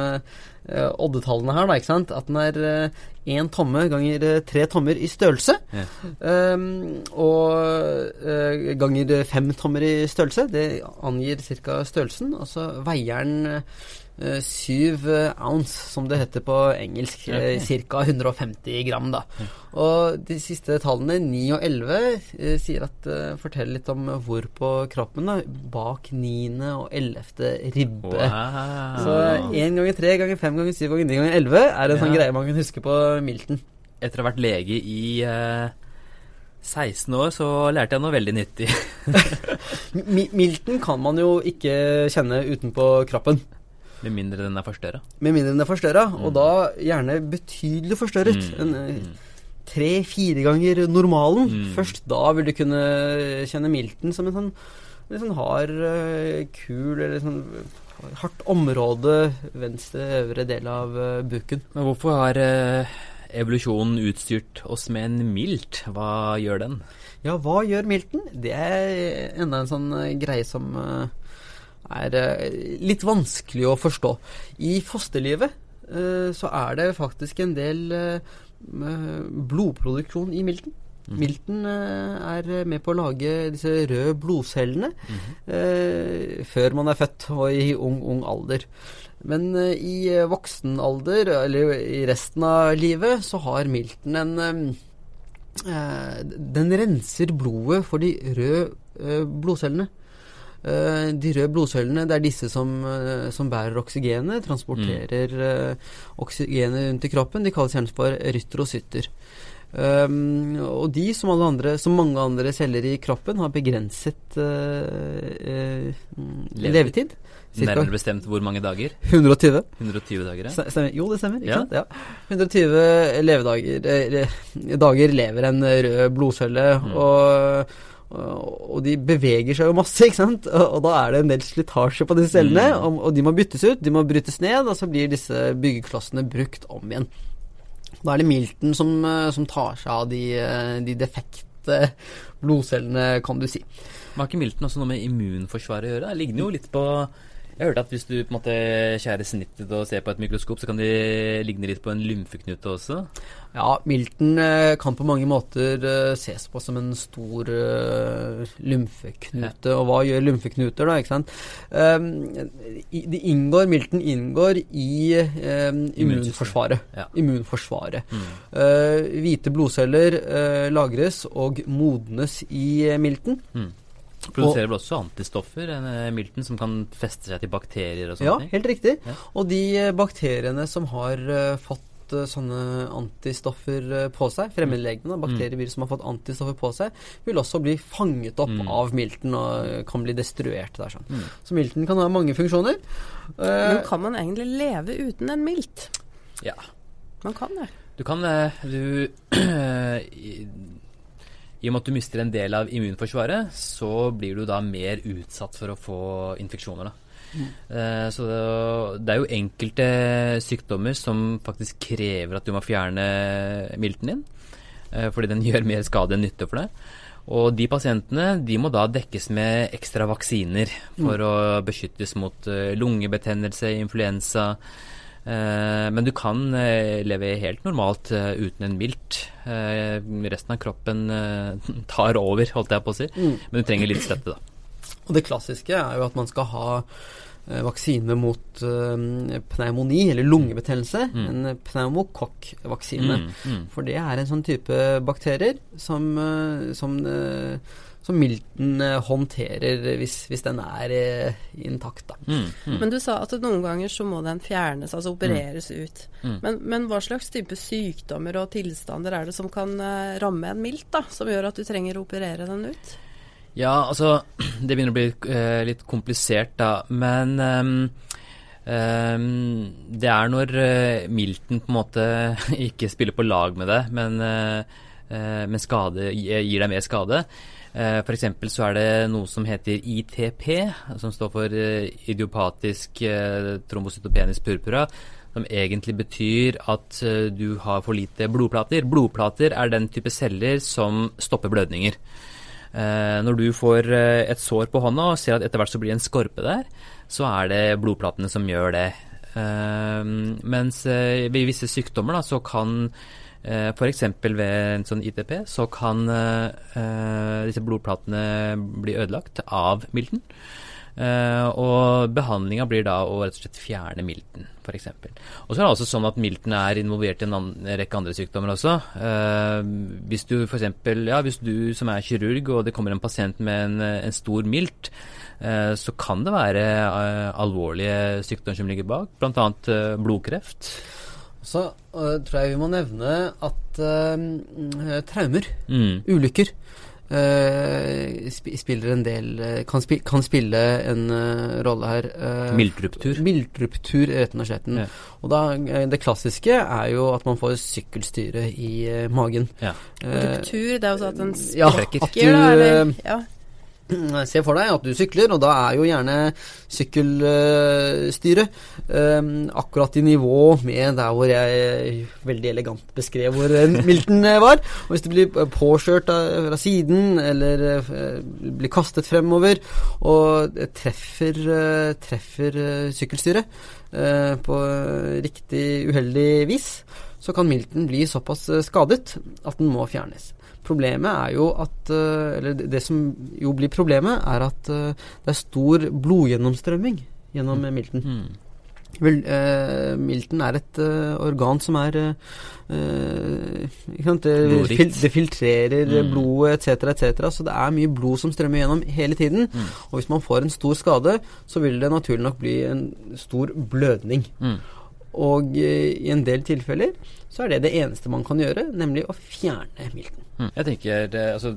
eh, oddetallene her, da, ikke sant. At den er én tomme ganger eh, tre tommer i størrelse. Ja. Um, og eh, ganger fem tommer i størrelse. Det angir ca. størrelsen. Og så veier den eh, syv eh, ounce, som det heter på engelsk. Ca. 150 gram, da. Og de siste tallene, 9 og 11, eh, sier at, eh, forteller litt om hvor på kroppen, da, bak 9. og 11. ribbe. Wow. Så 1 ganger 3 ganger 5 ganger 7 ganger 9 ganger 11 er en sånn greie man kan huske på Milton. Etter å ha vært lege i eh, 16 år, så lærte jeg noe veldig nyttig. Mi Milton kan man jo ikke kjenne utenpå kroppen. Med mindre den er forstørra. Med mindre den er forstørra, og da gjerne betydelig forstørret. Mm, eh, mm. Tre-fire ganger normalen. Mm. Først da vil du kunne kjenne Milton som en sånn, litt sånn hard eh, kul eller sånn hardt område venstre øvre del av eh, buken. Men hvorfor har evolusjonen utstyrt oss med en milt? Hva gjør den? Ja, hva gjør Milton? Det er enda en sånn greie som er eh, litt vanskelig å forstå. I fosterlivet eh, så er det faktisk en del eh, blodproduksjon i milten. Mm. Milten er med på å lage disse røde blodcellene eh, før man er født og i ung, ung alder. Men i voksen alder, eller i resten av livet, så har milten en eh, Den renser blodet for de røde eh, blodcellene. Eh, de røde blodcellene det er disse som, eh, som bærer oksygenet, transporterer mm. oksygenet rundt i kroppen. De kalles gjerne for erytrocytter. Um, og de, som, alle andre, som mange andre celler i kroppen, har begrenset uh, mm, Levetid. Cirka Nærmere bestemt hvor mange dager? 120. 120 dager, ja. Stemmer. Jo, det stemmer. Ikke Ja. sant? Ja. 120 levedager eh, dager lever en rød blodcelle, Mm. og, og, og de beveger seg jo masse, ikke sant? Og, da er det en del slitasje på disse cellene, Mm. og, de må byttes ut, de må brytes ned, og så blir disse byggeklossene brukt om igjen. Da er det Milton som, eh, som tar seg av de, eh, de defekte blodcellene, kan du si. Men har ikke milten også noe med immunforsvaret å gjøre? Det ligner jo litt på Jeg hørte at hvis du på en måte skjærer snittet og ser på et mikroskop, så kan det ligne litt på en lymfeknute også. Ja, Milton eh, kan på mange måter eh, ses på som en stor eh, lymfeknute. Og hva gjør lymfeknuter, da? ikke sant? Um, de inngår, Milton inngår i um, immunforsvaret. Ja. Immunforsvaret. Mm. Hvite blodceller lagres og modnes i milten. Mm. Produserer vel også antistoffer, en, eh, milten, som kan feste seg til bakterier og sånne Ja, ting? helt riktig. Ja. Og de eh, bakteriene som har eh, fått sånne antistoffer på seg, fremmedlegene, Mm. bakterievirus som har fått antistoffer på seg, vil også bli fanget opp Mm. av milten og kan bli destruert der. Sånn. Mm. Så milten kan ha mange funksjoner. Eh, Men kan man egentlig leve uten en milt? Ja. Man kan det. Du kan Du i- og med at du mister en del av immunforsvaret, så blir du da mer utsatt for å få infeksjoner. da. Eh, Så det, det er jo enkelte sykdommer som faktisk krever at du må fjerne milten din, eh, fordi den gjør mer skade enn nytte for deg. Og de pasientene de må da dekkes med ekstra vaksiner for å beskyttes mot eh, lungebetennelse, influensa. Eh, men du kan eh, leve helt normalt eh, uten en milt. Resten av kroppen tar over, holdt jeg på å si. Men du trenger litt støtte, da. Og det klassiske er jo at man skal ha vaksine mot pneumoni, eller lungebetennelse. En pneumokokkvaksine. Mm, mm. For det er en sånn type bakterier som, som, som milten eh, håndterer hvis, hvis den er eh, intakt. Da. Mm, mm. Men du sa at noen ganger så må den fjernes, altså opereres ut. Mm. Men, men hva slags type sykdommer og tilstander er det som kan eh, ramme en milt, da? Som gjør at du trenger å operere den ut? Ja, altså Det begynner å bli eh, litt komplisert, da. Men ehm, um, det er når uh, milten på en måte ikke spiller på lag med det, men, uh, eh, men skade, gir gir deg mer skade. Uh, F.eks. så er det noe som heter ITP, som står for eh, idiopatisk uh, trombocytopenisk purpura. Som egentlig betyr at eh, du har for lite blodplater. Blodplater er den type celler som stopper blødninger. Eh, når du får eh, et sår på hånda og ser at etter hvert så blir det en skorpe der, så er det blodplatene som gjør det. Eh, mens eh, ved visse sykdommer da, så kan eh, F.eks. ved en sånn ITP så kan eh, disse blodplatene bli ødelagt av milten. Uh, og behandlinga blir da å rett og slett fjerne milten, f.eks. Og så er det også sånn at milten er involvert i en rekke andre sykdommer også. Uh, hvis du f.eks. Ja, hvis du som er kirurg og det kommer en pasient med en, en stor milt, uh, så kan det være alvorlige sykdommer som ligger bak, bl.a. Blodkreft. Så uh, tror jeg vi må nevne at uh, traumer, Mm. ulykker, uh, sp spiller en del kan, spi kan spille en rolle her. øh, mildruptur. Miltruptur, rett og slett. Ja. Og da, det klassiske er jo at man får sykkelstyre i magen. Ja. Ruptur, det er jo sånn at den ja, at du, da, eller? Ja. Se for deg at du sykler, og da er jo gjerne sykkelstyret eh, akkurat i nivå med der hvor jeg veldig elegant beskrev hvor eh, Milton eh, var. Og hvis du blir påkjørt fra siden, eller eh, blir kastet fremover, og treffer, eh, treffer sykkelstyret på riktig uheldig vis, så kan Milton bli såpass skadet at den må fjernes. Problemet er jo at eh, Eller det- som jo blir problemet, er at eh, det er stor blodgjennomstrømming gjennom mm. milten. Mm. Vel, eh, milten er et eh, organ som er eh, eh? Det, fil det filtrerer eh, Mm. blodet etc., etc., så det er mye blod som strømmer gjennom hele tiden. Mm. Og hvis man får en stor skade, så vil det naturlig nok bli en stor blødning. Mm. Og eh, i en del tilfeller så er det det eneste man kan gjøre, nemlig å fjerne milten. Mm. Jeg tenker, altså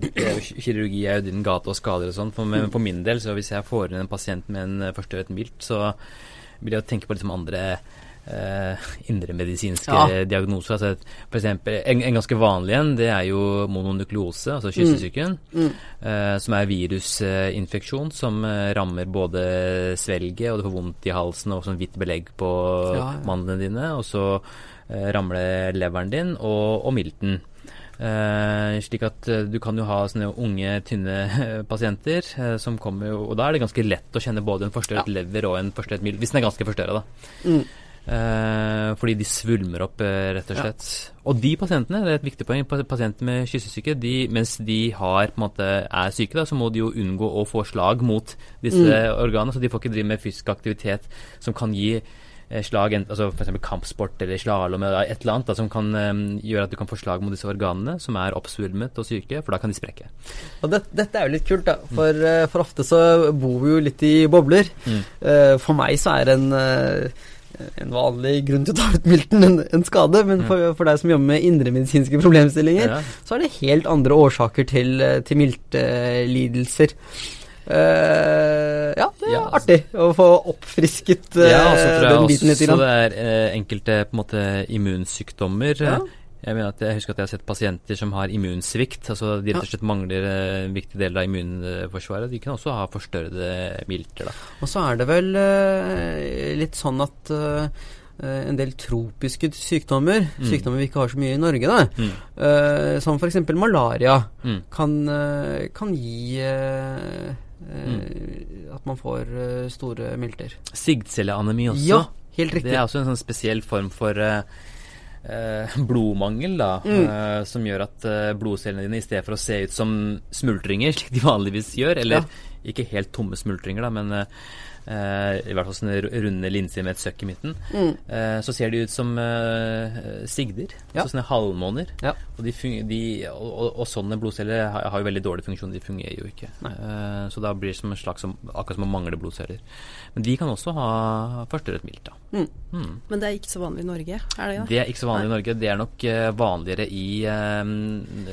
Kirurgi er jo din gate og skader og sånn. For, men for min del, så hvis jeg får inn en pasient med en eh, forstørret milt, så vil jeg tenke på liksom andre eh, indremedisinske Ja. diagnoser. Altså, for eksempel, en, en ganske vanlig en, det er jo mononukleose, altså kyssesyken. Mm. eh, som er virusinfeksjon som rammer både svelget, og du får vondt i halsen og sånn hvitt belegg på Ja, ja. mandlene dine. Og så ramler det leveren din og, og milten. Eh, slik at eh, du kan jo ha sånne unge, tynne eh, pasienter som kommer jo Og da er det ganske lett å kjenne både en forstørret lever og en forstørret mild, hvis den er ganske forstørra, da. Mm. Eh, fordi de svulmer opp, rett og Ja. slett. Og de pasientene, det er et viktig poeng, pasienter med kyssesyke, de, mens de har, måte, er syke, da, så må de jo unngå å få slag mot disse Mm. organene. Så de får ikke drive med fysisk aktivitet som kan gi slag, ent- altså f.eks. kampsport eller slalåm eller et eller annet da, som kan um, gjøre at du kan få slag mot disse organene som er oppsvulmet og syke, for da kan de sprekke. Og det, dette er jo litt kult, da. For, eh, for ofte så bor vi jo litt i bobler. Mm. Eh, for meg så er en, eh, en vanlig grunn til å ta ut milten en, en skade, men for, for deg som jobber med indremedisinske problemstillinger, Ja. så er det helt andre årsaker til, til til miltlidelser. Eh, ja, det er Ja, altså- artig å få oppfrisket uh, Ja, så tror jeg den biten litt. også det er uh, enkelte på en måte immunsykdommer. Ja. Jeg mener at jeg husker at jeg har sett pasienter som har immunsvikt, altså de rett og slett mangler en viktige deler av immunforsvaret. De kan også ha forstørrede milter. da. Og så er det vel eh, litt sånn at eh, en del tropiske sykdommer, Mm. sykdommer vi ikke har så mye i Norge, da, Mm. uh, som f.eks. malaria, Mm. kan, eh, kan gi eh, at man får eh, store milter. Sigdcelleanemi også. Ja, helt riktig. Det er også en sånn spesiell form for eh, eh, blodmangel, da, Mm. eh, som gjør at blodcellene dine, i stedet for å se ut som smultringer, slik de vanligvis gjør, eller Ja. ikke helt tomme smultringer, da, men i hvert fall sånne runde linser med et søkk i midten, Mm. eh, så ser de ut som eh, sigder, Ja. altså sånne halvmåner. Ja. Og, de de, og, og, og sånne blodceller har, har jo veldig dårlig funksjon, de fungerer jo ikke. Eh, så da blir det som en slags som, akkurat som å mangle blodceller. Men de kan også ha forstørret milt. da. Mm. Mm. Men det er ikke så vanlig i Norge, er det det? Det er ikke så vanlig i Norge. Det er nok eh, vanligere i eh,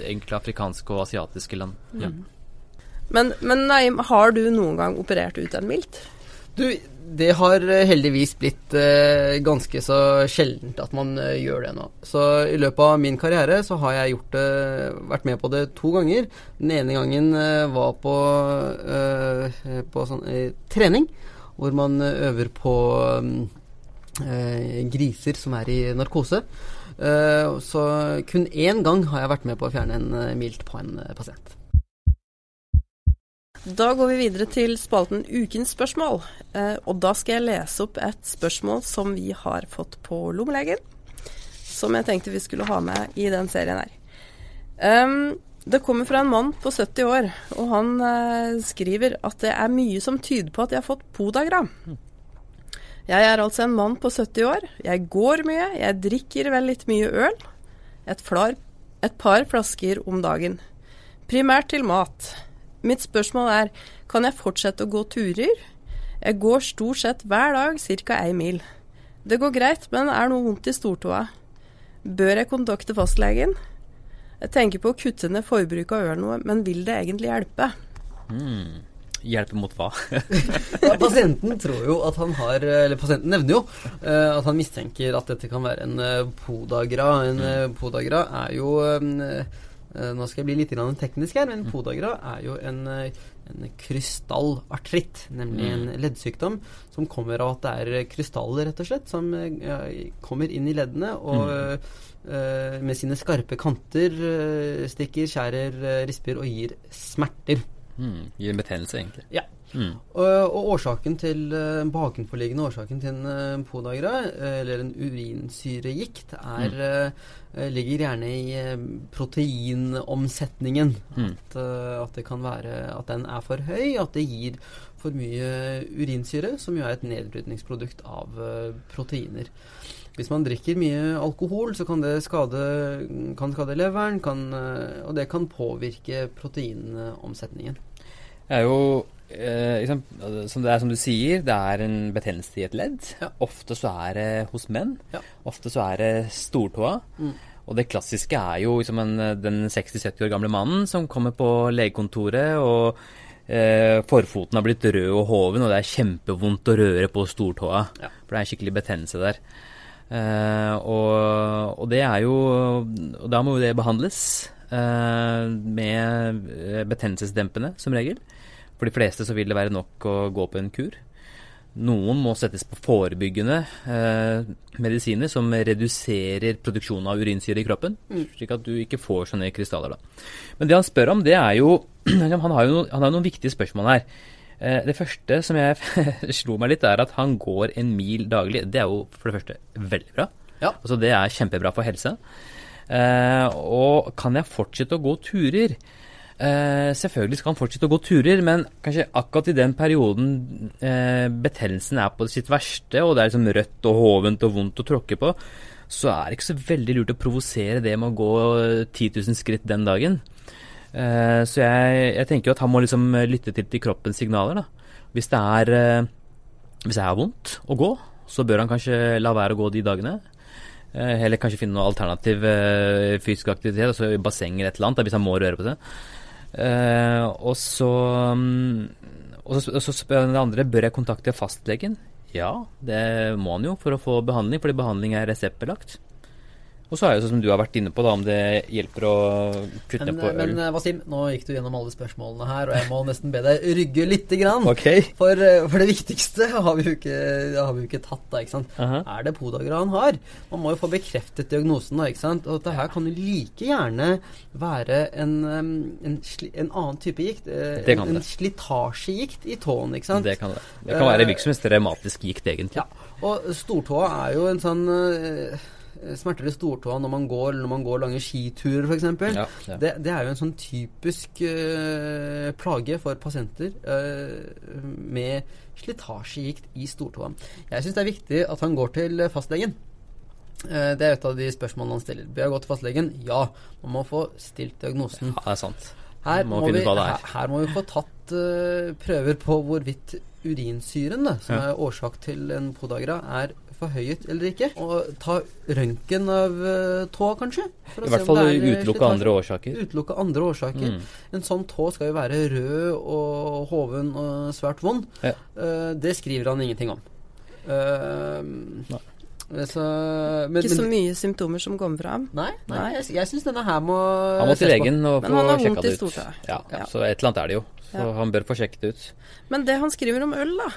egentlig afrikanske og asiatiske land. Ja. Men, men Naim, har du noen gang operert ut en milt? Du, det har eh, heldigvis blitt eh, ganske så sjeldent at man eh, gjør det nå. Så i løpet av min karriere så har jeg gjort det, vært med på det to ganger. Den ene gangen eh, var på, eh, på sånn eh, trening, hvor man eh, øver på mm, eh, griser som er i narkose. Eh, så kun én gang har jeg vært med på å fjerne en eh, milt på en eh, pasient. Da går vi videre til spalten Ukens spørsmål. Eh, og da skal jeg lese opp et spørsmål som vi har fått på lommelegen. Som jeg tenkte vi skulle ha med i den serien her. Ehm, det kommer fra en mann på 70 år, og han eh, skriver at det er mye som tyder på at jeg har fått podagra. Jeg er altså en mann på 70 år. Jeg går mye, jeg drikker vel litt mye øl. Et, flar, et par flasker om dagen. Primært til mat. Mitt spørsmål er, kan jeg fortsette å gå turer? Jeg går stort sett hver dag ca. ei mil. Det går greit, men er noe vondt i stortåa. Bør jeg kontakte fastlegen? Jeg tenker på å kutte ned forbruket av øl noe, men vil det egentlig hjelpe? Mm. Hjelpe mot hva? Ja, pasienten tror jo at han har Eller pasienten nevner jo uh, at han mistenker at dette kan være en eh, podagra. En eh, podagra er jo um, Nå skal jeg bli litt teknisk her, men podagra er jo en, eh, en krystallartritt. Nemlig en leddsykdom som kommer av at det er krystaller, rett og slett, som eh, kommer inn i leddene og eh, med sine skarpe kanter eh, stikker, skjærer, eh, risper og gir smerter. Mm. Gir en betennelse, egentlig. Ja. Mm. Og, og årsaken til uh, bakenforliggende årsaken til en uh, podagra, eh, eller en urinsyregikt, er, eh, ligger gjerne i eh, proteinomsetningen. Mm. At, eh, at det kan være at den er for høy, at det gir for mye urinsyre, som jo er et nedbrytningsprodukt av eh, proteiner. Hvis man drikker mye alkohol, så kan det skade, kan skade leveren, kan, eh, og det kan påvirke proteinomsetningen. Det er jo eh, liksom, som, det er som du sier, det er en betennelse i et ledd. Ja. Ofte så er det hos menn. Ja. Ofte så er det stortåa. Mm. Og det klassiske er jo liksom en, den 60-70 år gamle mannen som kommer på legekontoret, og eh, forfoten har blitt rød og hoven, og det er kjempevondt å røre på stortåa. Ja. For det er en skikkelig betennelse der. Eh, og, og det er jo Og da må jo det behandles eh, med eh, betennelsesdempende, som regel. For de fleste så vil det være nok å gå på en kur. Noen må settes på forebyggende eh, medisiner som reduserer produksjonen av urinsyre i kroppen, slik at du ikke får sånne krystaller. Da. Men det han spør om, det er jo Han har jo, noen, han har noen viktige spørsmål her. Eh, det første som jeg slo meg litt, er at han går en mil daglig. Det er jo for det første veldig bra. Ja. Altså Det er kjempebra for helse. Eh, og kan jeg fortsette å gå turer? Eh, selvfølgelig skal han fortsette å gå turer, men kanskje akkurat i den perioden eh, betennelsen er på sitt verste, og det er liksom rødt og hovent og vondt å tråkke på, så er det ikke så veldig lurt å provosere det med å gå 10 000 skritt den dagen. Eh, så jeg, jeg tenker jo at han må liksom lytte til, til kroppens signaler. da. Hvis det er eh, hvis det er vondt å gå, så bør han kanskje la være å gå de dagene. Eh, Eller kanskje finne noe alternativ eh, fysisk aktivitet, altså i basseng eller et eller annet, hvis han må røre på seg. Eh, og så mm, Og så, så spør den andre bør jeg kontakte fastlegen. Ja, det må han jo for å få behandling, fordi behandling er reseptbelagt. Og så er det sånn som du har vært inne på, da, om det hjelper å kutte Men, på øl. men eh, Wasim, nå gikk du gjennom alle spørsmålene her, og jeg må nesten be deg rygge lite grann. Okay. For, eh, for det viktigste har vi jo ikke, har vi jo ikke tatt, da. ikke sant? Aha. Er det podagra han har? Man må jo få bekreftet diagnosen, da. ikke sant? Og dette her kan jo like gjerne være en, en, en annen type gikt. eh, en, en slitasjegikt i tåen, ikke sant? Det kan det. Det kan være hvilken som helst revmatisk gikt, egentlig. Ja, og stortåa er jo en sånn uh, smerter i stortåa når man går når man går lange skiturer, f.eks. Ja, ja. Det, det er jo en sånn typisk eh, plage for pasienter eh, med slitasjegikt i stortåa. Jeg syns det er viktig at han går til fastlegen. Uh, det er et av de spørsmålene han stiller. Bør jeg gå til fastlegen? Ja. Man må få stilt diagnosen. Ja, det er sant. Her Må må, vi, er. her, her må vi få tatt uh, prøver på hvorvidt urinsyren, da, som Ja. er årsak til en podagra, er forhøyet eller ikke. Og ta røntgen av uh, tå, kanskje. for å I hvert fall eh, utelukke andre årsaker. Utelukke andre årsaker. Mm. En sånn tå skal jo være rød og hoven og svært vond. Ja. Eh, det skriver han ingenting om. Eh, Nei. så, men, Ikke så mye symptomer som kommer fram. Nei, nei, Nei. jeg, jeg syns denne her må Han må til legen og få sjekka det ut. Ja, Ja. Så et eller annet er det jo. Så Ja. han bør få sjekket det ut. Men det han skriver om øl, da.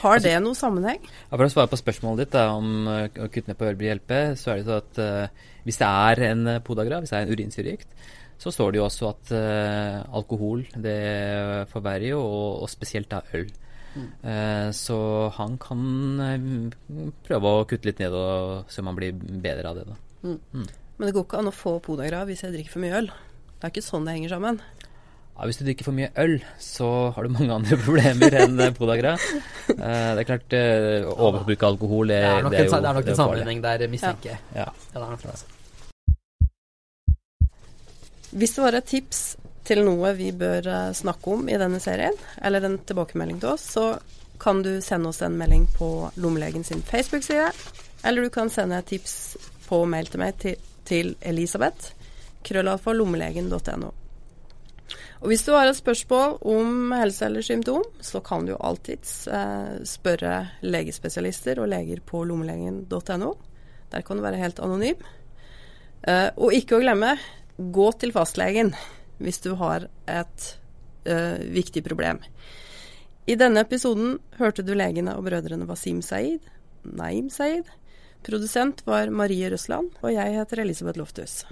Har det noe sammenheng? Ja, for å svare på spørsmålet ditt da, om eh, å kutte ned på øl vil hjelpe, så er det sånn at uh, hvis det er en eh, podagra, hvis det er en urinsyregikt, så står det jo også at uh, alkohol det forverrer jo, og, og spesielt da øl. Eh, så han kan prøve å kutte litt ned og se om han blir bedre av det. da. Men det går ikke an å få podagra hvis jeg drikker for mye øl. Det er ikke sånn det henger sammen. Ja, hvis du drikker for mye øl, så har du mange andre problemer enn eh, podagra. Eh, det er klart, eh, overbruk av alkohol Det er nok, det er en, det er nok en sammenligning sammenheng der, mistenker jeg. Ja. Ja, er altså. Hvis det var et tips til noe vi bør snakke om i denne serien, eller en tilbakemelding til oss, så kan du sende oss en melding på Lommelegen sin Facebook-side, eller du kan sende et tips på mail til meg til, til Elisabeth, krøllalfa lommelegen.no. Og hvis du har et spørsmål om helse eller symptom, så kan du alltids eh, spørre legespesialister og leger på lommelegen.no. Der kan du være helt anonym. Eh, og ikke å glemme, gå til fastlegen hvis du har et eh, viktig problem. I denne episoden hørte du legene og brødrene Wasim Saeed, Naim Saeed. Produsent var Marie Røsland, og jeg heter Elisabeth Lofthus.